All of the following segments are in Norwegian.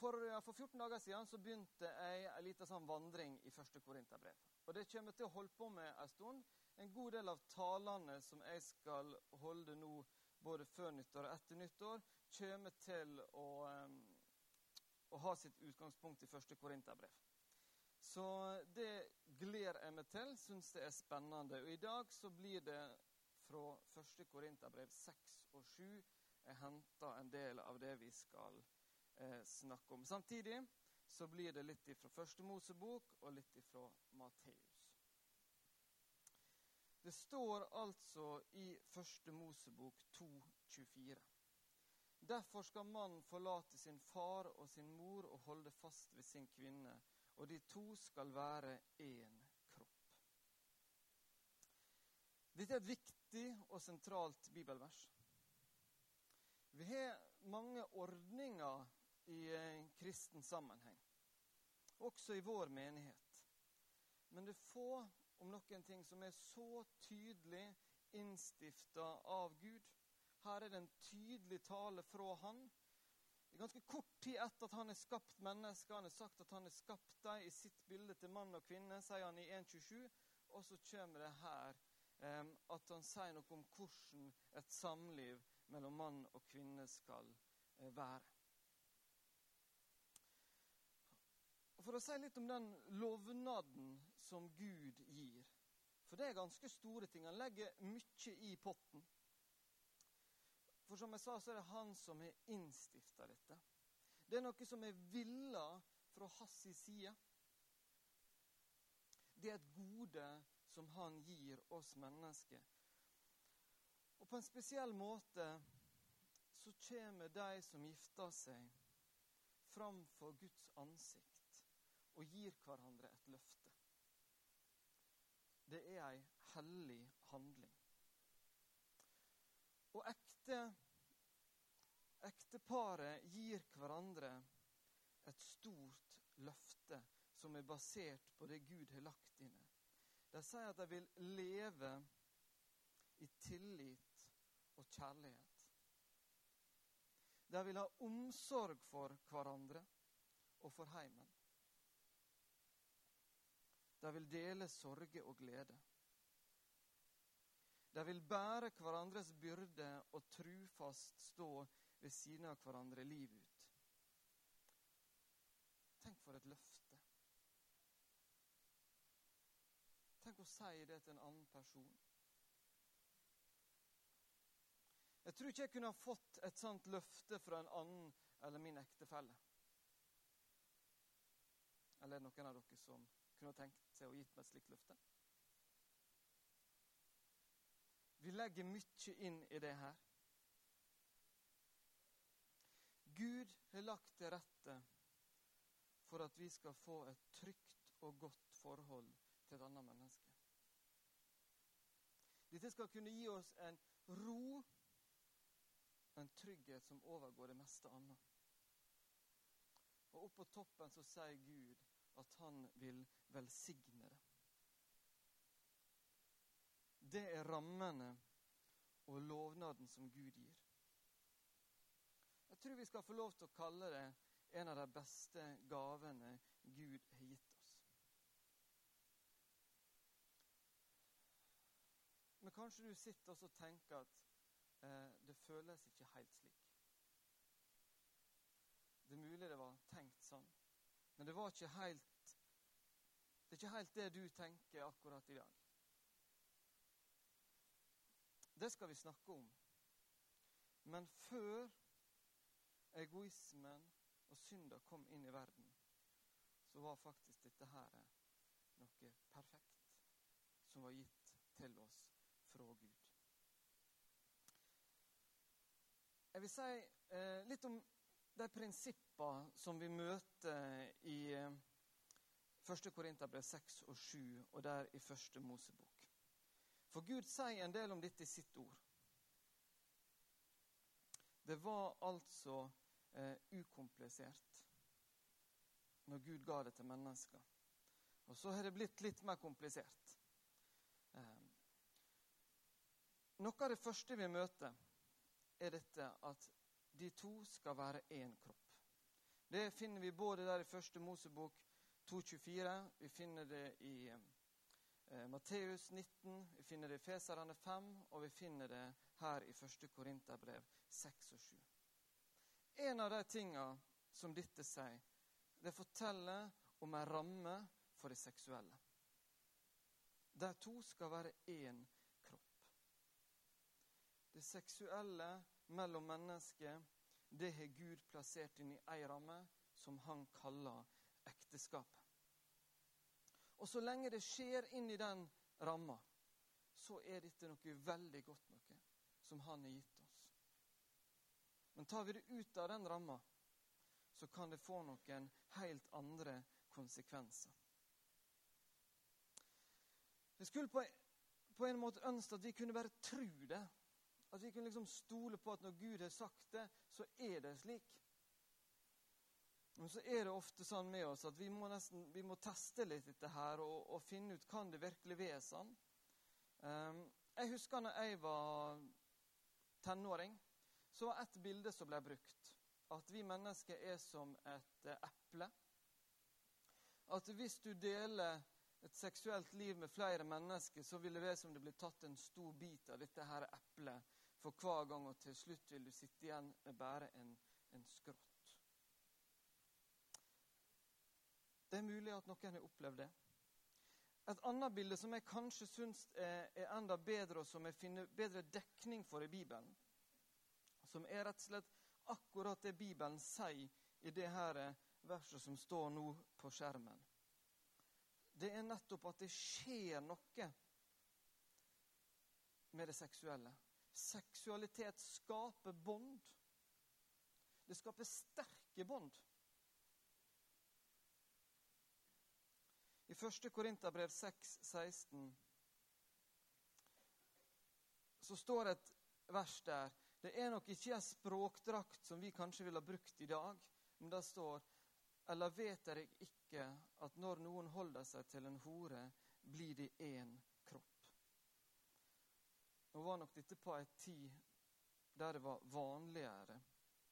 For, for 14 dager siden så begynte jeg en liten sånn vandring i første Korinterbrev. Og det kommer til å holde på med en stund. En god del av talene som jeg skal holde nå, både før nyttår og etter nyttår, kommer til å, å ha sitt utgangspunkt i første Korinterbrev. Så det gleder jeg meg til. Syns det er spennende. Og i dag så blir det fra første Korinterbrev 6 og 7 jeg henter en del av det vi skal gjøre eh, snakke om. Samtidig så blir det litt fra Første Mosebok og litt fra Matteus. Det står altså i Første Mosebok 2,24. Derfor skal mannen forlate sin far og sin mor og holde fast ved sin kvinne, og de to skal være én kropp. Dette er et viktig og sentralt bibelvers. Vi har mange ordninger i en kristen sammenheng. Også i vår menighet. Men det er få, om noen ting, som er så tydelig innstifta av Gud. Her er det en tydelig tale fra Han. I ganske kort tid etter at han har skapt mennesker, han har sagt at han har skapt dem i sitt bilde til mann og kvinne, sier han i 1.27. Og så kommer det her eh, at han sier noe om hvordan et samliv mellom mann og kvinne skal eh, være. Og For å si litt om den lovnaden som Gud gir. For det er ganske store ting. Han legger mye i potten. For som jeg sa, så er det han som har innstifta dette. Det er noe som er villa fra hans side. Det er et gode som han gir oss mennesker. Og på en spesiell måte så kommer de som gifter seg, framfor Guds ansikt og gir hverandre et løfte. Det er ei hellig handling. Og ekte, ekteparet gir hverandre et stort løfte som er basert på det Gud har lagt inne. De sier at de vil leve i tillit og kjærlighet. De vil ha omsorg for hverandre og for heimen. De vil dele sorge og glede. De vil bære hverandres byrde og trufast stå ved siden av hverandre livet ut. Tenk for et løfte. Tenk å si det til en annen person. Jeg tror ikke jeg kunne ha fått et sånt løfte fra en annen eller min ektefelle. Eller er noen av dere som kunne tenkt seg å gitt meg et slikt løfte. Vi legger mye inn i det her. Gud har lagt til rette for at vi skal få et trygt og godt forhold til et annet menneske. Dette skal kunne gi oss en ro, en trygghet som overgår det meste annet. Og oppå toppen så sier Gud at han vil velsigne det. Det er rammene og lovnaden som Gud gir. Jeg tror vi skal få lov til å kalle det en av de beste gavene Gud har gitt oss. Men kanskje du sitter og tenker at eh, det føles ikke helt slik. Det er mulig det var tenkt sånn. Men det var ikke helt Det er ikke helt det du tenker akkurat i dag. Det skal vi snakke om. Men før egoismen og synda kom inn i verden, så var faktisk dette her noe perfekt som var gitt til oss fra Gud. Jeg vil si eh, litt om de prinsippene som vi møter i 1. Eh, Korinterbrev 6 og 7 og der i 1. Mosebok. For Gud sier en del om dette i sitt ord. Det var altså eh, ukomplisert når Gud ga det til mennesker. Og så har det blitt litt mer komplisert. Eh, noe av det første vi møter, er dette at de to skal være én kropp. Det finner vi både der i første Mosebok 2,24, vi finner det i eh, Matteus 19, vi finner det i Feserne 5, og vi finner det her i 1. Korinterbrev 6 og 7. En av de tinga som dette sier, det forteller om en ramme for det seksuelle. De to skal være én kropp. Det seksuelle mellom mennesker, det har Gud plassert inn i ei ramme som han kaller ekteskapet. Og så lenge det skjer inn i den ramma, så er dette noe veldig godt noe som han har gitt oss. Men tar vi det ut av den ramma, så kan det få noen helt andre konsekvenser. Jeg skulle på, en måte ønske at vi kunne bare tro det. At vi kunne liksom stole på at når Gud har sagt det, så er det slik. Men så er det ofte sånn med oss at vi må, nesten, vi må teste litt dette her og, og, finne ut kan det virkelig være sånn. Um, jeg husker når jeg var tenåring så var ett bilde som ble brukt. At vi mennesker er som et eh, eple. At hvis du deler et seksuelt liv med flere mennesker, så vil det være som det blir tatt en stor bit av dette her eplet for hver gang, og til slutt vil du sitte igjen med bare en, en skrått. Det er mulig at noen har opplevd det. Et annet bilde som jeg kanskje syns er, er enda bedre, og som jeg finner bedre dekning for i Bibelen, som er rett og slett akkurat det Bibelen sier i det her verset som står nå på skjermen. Det er nettopp at det skjer noe med det seksuelle. Seksualitet skaper bånd. Det skaper sterke bånd. I 1. Korinterbrev 6, 16 så står et vers der det er nok ikke en språkdrakt som vi kanskje ville ha brukt i dag, men det står Eller vet dere ikke at når noen holder seg til en hore, blir de én kropp? Nå var nok dette på ei tid der det var vanligere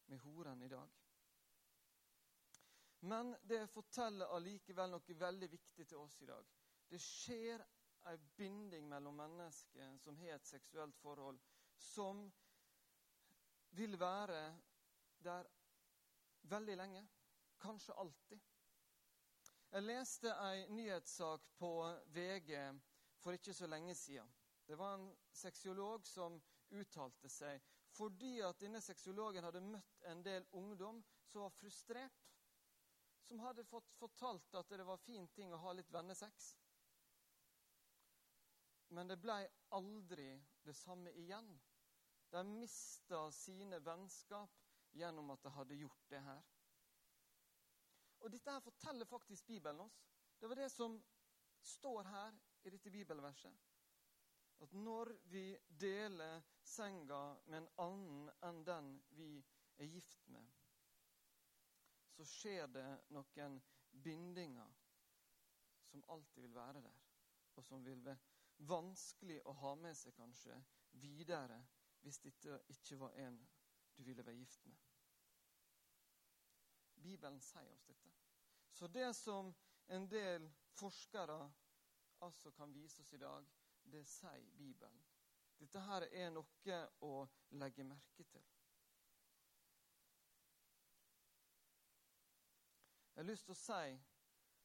med horen i dag. Men det forteller allikevel noe veldig viktig til oss i dag. Det skjer ei binding mellom mennesker som har et seksuelt forhold, som vil være der veldig lenge. Kanskje alltid. Jeg leste ei nyhetssak på VG for ikke så lenge siden. Det var en sexolog som uttalte seg fordi at denne sexologen hadde møtt en del ungdom som var frustrert. Som hadde fått fortalt at det var fin ting å ha litt vennesex. Men det blei aldri det samme igjen. De mista sine vennskap gjennom at de hadde gjort det her. Og Dette her forteller faktisk Bibelen oss. Det var det som står her i dette bibelverset. At når vi deler senga med en annen enn den vi er gift med, så skjer det noen bindinger som alltid vil være der, og som vil være vanskelig å ha med seg kanskje videre hvis dette ikke var en du ville være gift med. Bibelen sier oss dette. Så det som en del forskere altså kan vise oss i dag, det sier Bibelen. Dette her er noe å legge merke til. Jeg har lyst til å si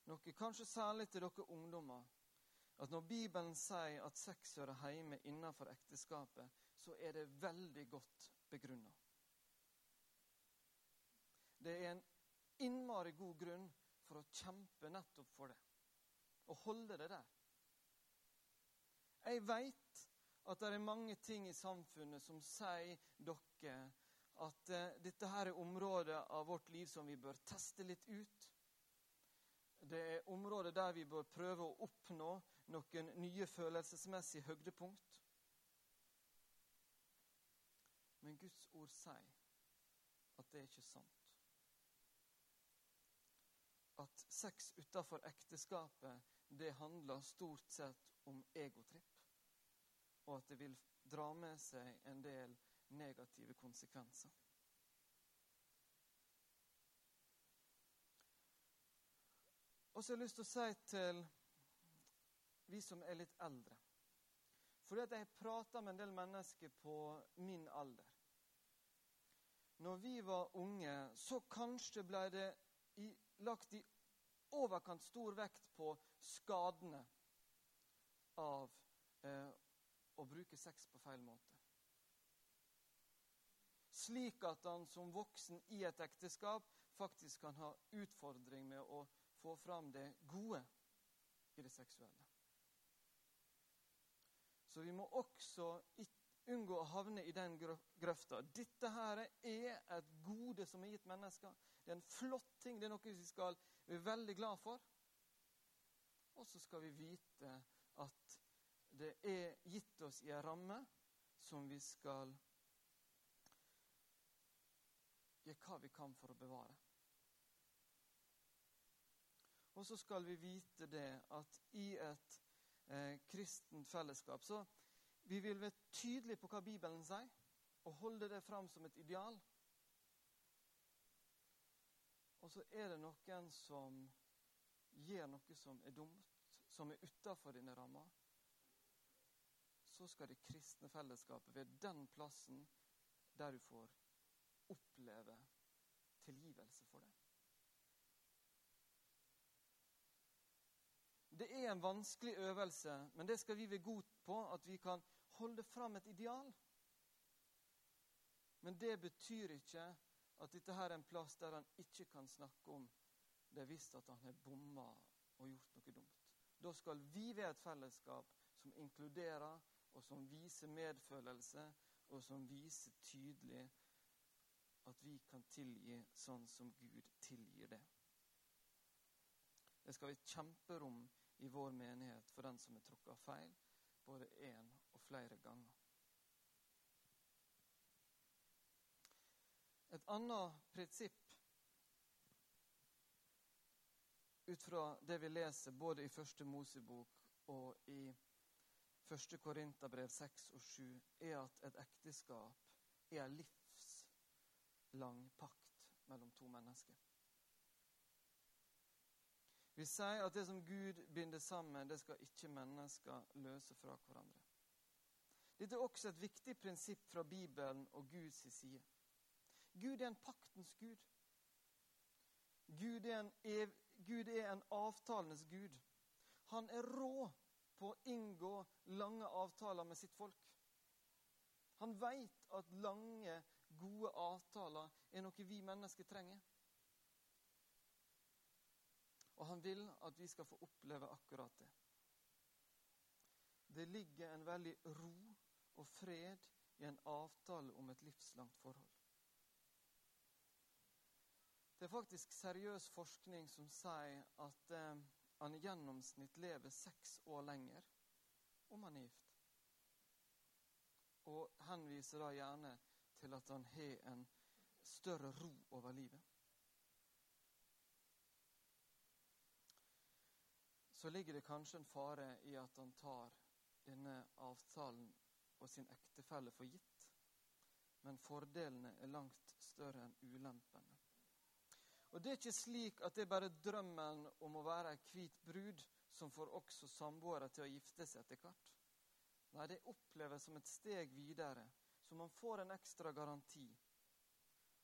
noe, kanskje særlig til dere ungdommer, at når Bibelen sier at sex hører hjemme innenfor ekteskapet, så er det veldig godt begrunna. Det er en innmari god grunn for å kjempe nettopp for det. Og holde det der. Jeg veit at det er mange ting i samfunnet som sier dere at uh, dette her er områder av vårt liv som vi bør teste litt ut. Det er områder der vi bør prøve å oppnå noen nye følelsesmessige høydepunkt. Men Guds ord sier at det er ikke sant. At sex utafor ekteskapet, det handler stort sett om egotripp. Og at det vil dra med seg en del negative konsekvenser. Og så har jeg lyst til å si til vi som er litt eldre Fordi at jeg prater med en del mennesker på min alder. Når vi var unge, så kanskje ble det i, lagt i overkant stor vekt på skadene av eh, å bruke sex på feil måte. Slik at han som voksen i et ekteskap faktisk kan ha utfordring med å få fram det gode i det seksuelle. Så vi må også unngå å havne i den grøfta. Dette her er et gode som er gitt mennesker. Det er en flott ting. Det er noe vi skal være veldig glad for. Og så skal vi vite at det er gitt oss i en ramme som vi skal gjøre hva vi kan for å bevare. Og så skal vi vite det at i et eh, kristent fellesskap så vi vil være tydelige på hva Bibelen sier, og holde det fram som et ideal. Og så er det noen som gjør noe som er dumt, som er utafor dine rammer så skal det kristne fellesskapet være den plassen der du får oppleve tilgivelse for det. Det er en vanskelig øvelse, men det skal vi være gode på, at vi kan holde fram et ideal. Men det betyr ikke at dette her er en plass der han ikke kan snakke om det visst at han har bomma og gjort noe dumt. Da skal vi være et fellesskap som inkluderer og som viser medfølelse, og som viser tydelig at vi kan tilgi sånn som Gud tilgir det. Det skal være kjemperom i vår menighet for den som er tråkka feil, både én og flere ganger. Et annet prinsipp ut fra det vi leser både i Første Mosebok og i 1. Korinterbrev 6 og 7 er at et ekteskap er en livslang pakt mellom to mennesker. Vi sier at det som Gud binder sammen, det skal ikke mennesker løse fra hverandre. Dette er også et viktig prinsipp fra Bibelen og Guds side. Gud er en paktens gud. Gud er en, ev Gud er en avtalenes gud. Han er rå på å inngå lange avtaler med sitt folk. Han veit at lange, gode avtaler er noe vi mennesker trenger. Og han vil at vi skal få oppleve akkurat det. Det ligger en veldig ro og fred i en avtale om et livslangt forhold. Det er faktisk seriøs forskning som sier at eh, han i gjennomsnitt lever seks år lenger om han er gift. Og henviser da gjerne til at han har en større ro over livet. Så ligger det kanskje en fare i at han tar denne avtalen og sin ektefelle for gitt. Men fordelene er langt større enn ulempene. Og Det er ikke slik at det er bare drømmen om å være ei hvit brud som får også samboere til å gifte seg etter hvert. Nei, det oppleves som et steg videre, man får en ekstra garanti.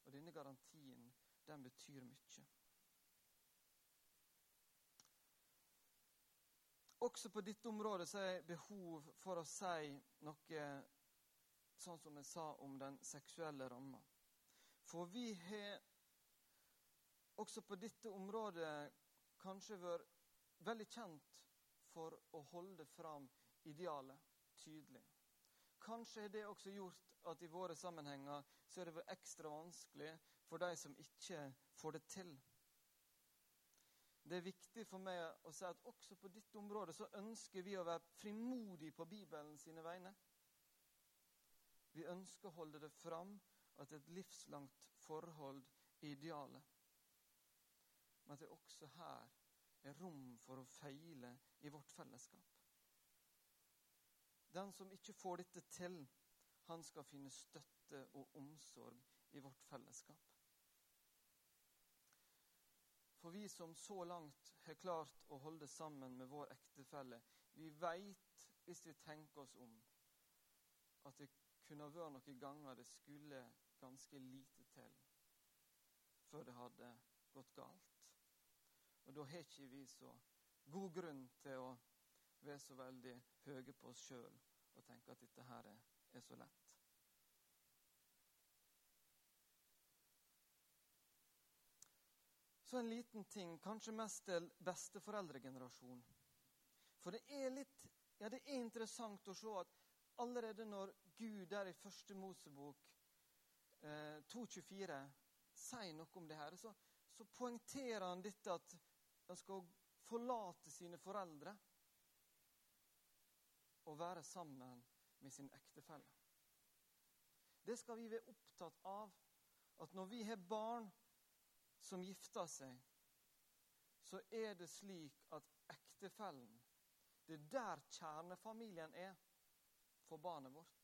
Og denne garantien, den betyr mye. Også på dette området så er det behov for å si noe sånn som jeg sa om den seksuelle ramma. For vi har også på dette området kanskje vært veldig kjent for å holde fram idealet tydelig. Kanskje har det også gjort at i våre sammenhenger så er det ekstra vanskelig for de som ikke får det til. Det er viktig for meg å si at også på dette området så ønsker vi å være frimodige på Bibelen sine vegne. Vi ønsker å holde det fram at et livslangt forhold er idealet men at det også her er rom for å feile i vårt fellesskap. Den som ikke får dette til, han skal finne støtte og omsorg i vårt fellesskap. For vi som så langt har klart å holde sammen med vår ektefelle, vi veit, hvis vi tenker oss om, at det kunne vært noen ganger det skulle ganske lite til før det hadde gått galt. Og da har ikke vi så god grunn til å være så veldig høye på oss sjøl og tenke at dette her er så lett. Så en liten ting, kanskje mest til besteforeldregenerasjonen. For det er litt ja, det er interessant å se at allerede når Gud der i første Mosebok eh, 2.24 sier noe om det her, så, så poengterer han dette at han skal forlate sine foreldre og være sammen med sin ektefelle. Det skal vi være opptatt av. At når vi har barn som gifter seg, så er det slik at ektefellen Det er der kjernefamilien er for barnet vårt.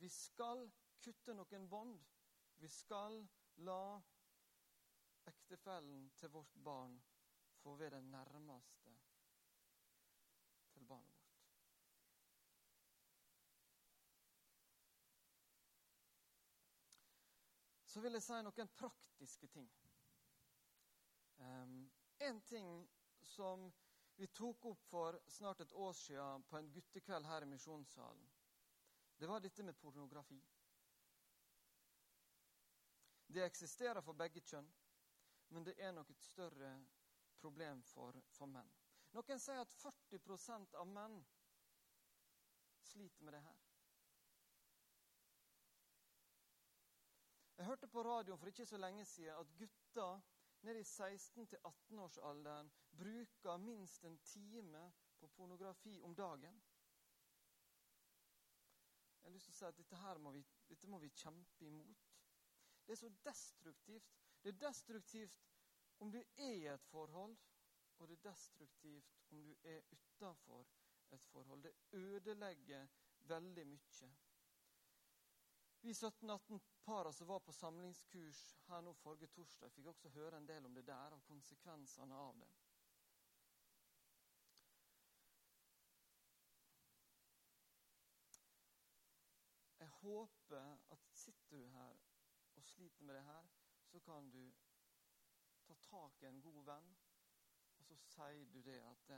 Vi skal kutte noen bånd. Vi skal la ektefellen til vårt barn få være den nærmeste til barnet vårt. Så vil jeg si noen praktiske ting. En ting som vi tok opp for snart et år siden på en guttekveld her i Misjonssalen, det var dette med pornografi. Det eksisterer for begge kjønn, men det er nok et større problem for, for menn. Noen sier at 40% av menn sliter med det her. Jeg hørte på radioen for ikke så lenge siden at gutter ned i 16-18-årsalderen bruker minst en time på pornografi om dagen. Jeg har lyst til å si at dette, her må vi, dette må vi kjempe imot. Det er så destruktivt. Det er destruktivt om du er i et forhold, og det er destruktivt om du er utafor et forhold. Det ødelegger veldig mye. Vi 17-18-para som var på samlingskurs her nå forrige torsdag, fikk også høre en del om det der, og konsekvensene av det. Jeg håper at sitter du her og sliter med det her, så kan du ta tak i en god venn, og så sier du det at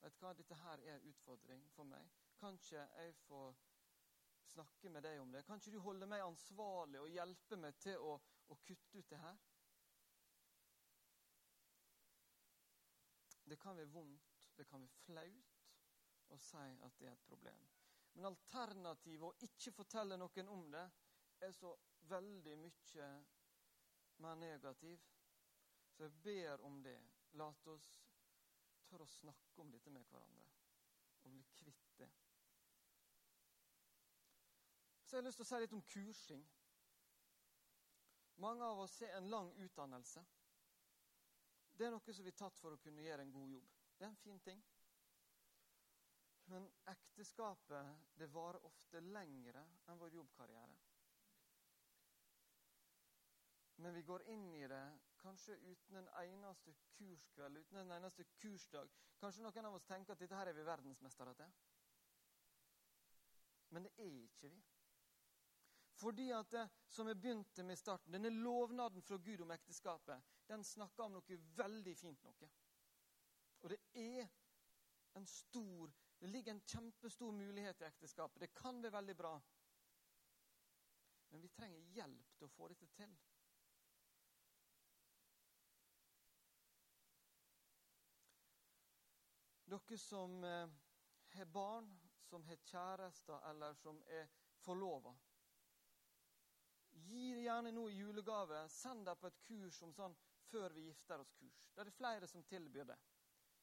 vet du hva, dette her er en utfordring for meg. Kanskje jeg får snakke med deg om det? Kan ikke du holde meg ansvarlig og hjelpe meg til å, å kutte ut det her? Det kan være vondt, det kan være flaut å si at det er et problem. Men alternativet å ikke fortelle noen om det er så veldig mye mer negativ. Så jeg ber om det. La oss tørre å snakke om dette med hverandre og bli kvitt Så jeg har lyst til å si litt om kursing. Mange av oss har en lang utdannelse. Det er noe som vi har tatt for å kunne gjøre en god jobb. Det er en fin ting. Men ekteskapet det varer ofte lengre enn vår jobbkarriere. Men vi går inn i det kanskje uten en eneste kurskveld, uten en eneste kursdag. Kanskje noen av oss tenker at dette her er vi verdensmestere til. Men det er ikke vi. Fordi at det, som jeg begynte med i starten, Denne lovnaden fra Gud om ekteskapet den snakker om noe veldig fint. noe. Og det er en stor Det ligger en kjempestor mulighet i ekteskapet. Det kan være veldig bra. Men vi trenger hjelp til å få dette til. Dere som eh, har barn, som har kjærester, eller som er forlova. Gjerne nå i julegave. Send deg på et kurs om sånn før vi gifter oss-kurs. Det er det flere som tilbyr det.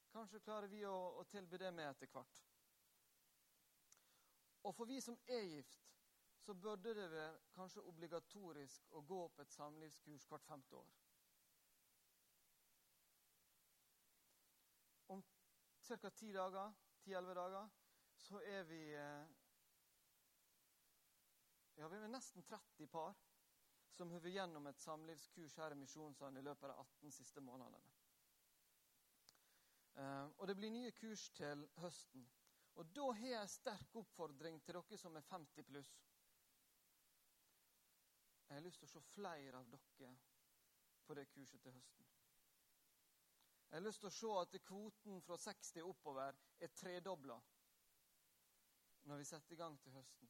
Kanskje klarer vi å, å tilby det med etter hvert. Og for vi som er gift, så burde det være kanskje obligatorisk å gå på et samlivskurs hvert femte år. Om ca. ti dager, ti-elleve dager, så er vi eh, ja, vi er nesten 30 par som har gjennom et samlivskurs her i Misjonssalen i løpet av de 18 siste månedene. Eh, og det blir nye kurs til høsten. Og da har jeg en sterk oppfordring til dere som er 50 pluss. Jeg har lyst til å se flere av dere på det kurset til høsten. Jeg har lyst til å se at kvoten fra 60 oppover er tredobla når vi setter i gang til høsten.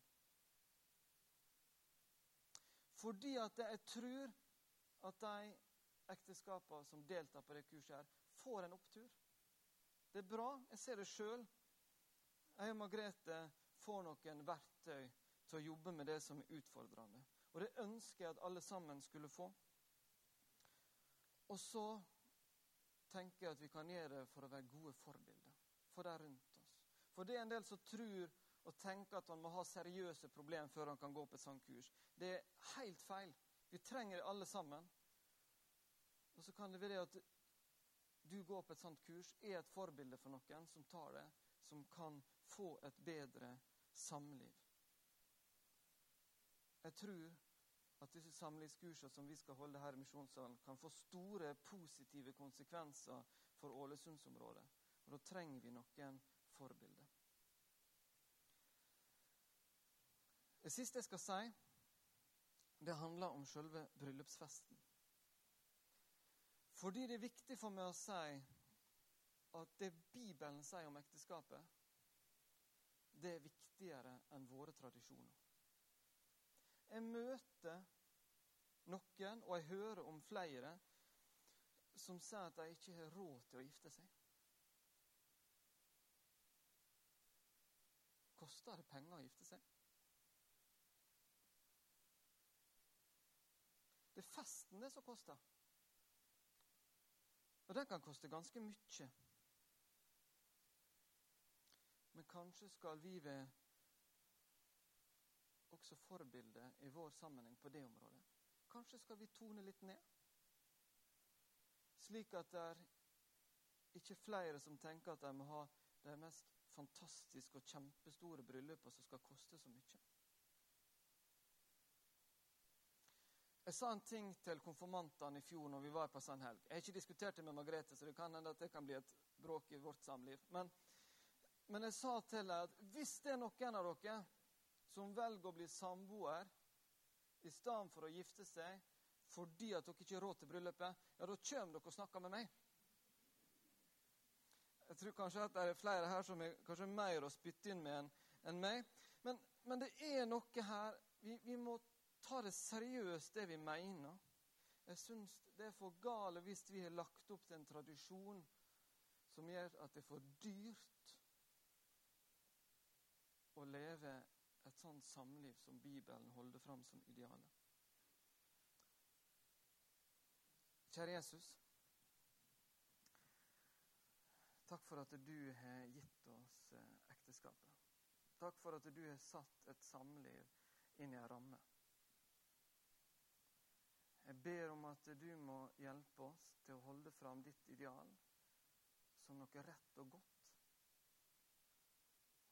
Fordi at jeg tror at de ekteskapene som deltar på det kurset, her, får en opptur. Det er bra. Jeg ser det sjøl. Jeg og Margrethe får noen verktøy til å jobbe med det som er utfordrende. Og det ønsker jeg at alle sammen skulle få. Og så tenker jeg at vi kan gjøre det for å være gode forbilder for de rundt oss. For det er en del som tror og tenker at han må ha seriøse problemer før han kan gå på et sånt kurs. Det er helt feil. Vi trenger det alle sammen. Og så kan det være at du går på et sånt kurs, er et forbilde for noen som tar det, som kan få et bedre samliv. Jeg tror at disse samlivskursene som vi skal holde her i Misjonssalen, kan få store positive konsekvenser for Ålesundsområdet. Og da trenger vi noen forbilder. Det siste jeg skal si, det handler om selve bryllupsfesten. Fordi det er viktig for meg å si at det Bibelen sier om ekteskapet, det er viktigere enn våre tradisjoner. Jeg møter noen, og jeg hører om flere, som sier at de ikke har råd til å gifte seg. Koster det penger å gifte seg? Det er festen det som koster. Og den kan koste ganske mye. Men kanskje skal vi være også forbilde i vår sammenheng på det området. Kanskje skal vi tone litt ned, slik at det er ikke flere som tenker at de må ha de mest fantastiske og kjempestore bryllupene som skal koste så mye. Jeg sa en ting til konfirmantene i fjor når vi var på Sandhelg. Jeg har ikke diskutert det med Margrethe, så det kan hende at det kan bli et bråk i vårt samliv. Men, men jeg sa til dem at hvis det er noen av dere som velger å bli samboer i stedet for å gifte seg fordi at dere ikke har råd til bryllupet, ja, da kommer dere og snakker med meg. Jeg tror kanskje at det er flere her som er kanskje mer å spytte inn med enn meg. Men, men, det er noe her vi, vi må ta det seriøst, det vi mener. Jeg syns det er for gale hvis vi har lagt opp til en tradisjon som gjør at det er for dyrt å leve et sånt samliv som Bibelen holder fram som idealet. Kjære Jesus. Takk for at du har gitt oss eh, ekteskapet. Takk for at du har satt et samliv inn i ei ramme. Jeg ber om at du må hjelpe oss til å holde fram ditt ideal som noe rett og godt.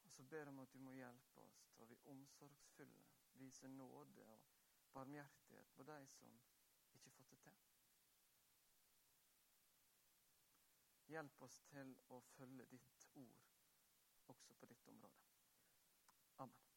Og så ber jeg om at du må hjelpe oss til å bli omsorgsfulle, vise nåde og barmhjertighet på de som ikke fått det til. Hjelp oss til å følge ditt ord også på ditt område. Amen.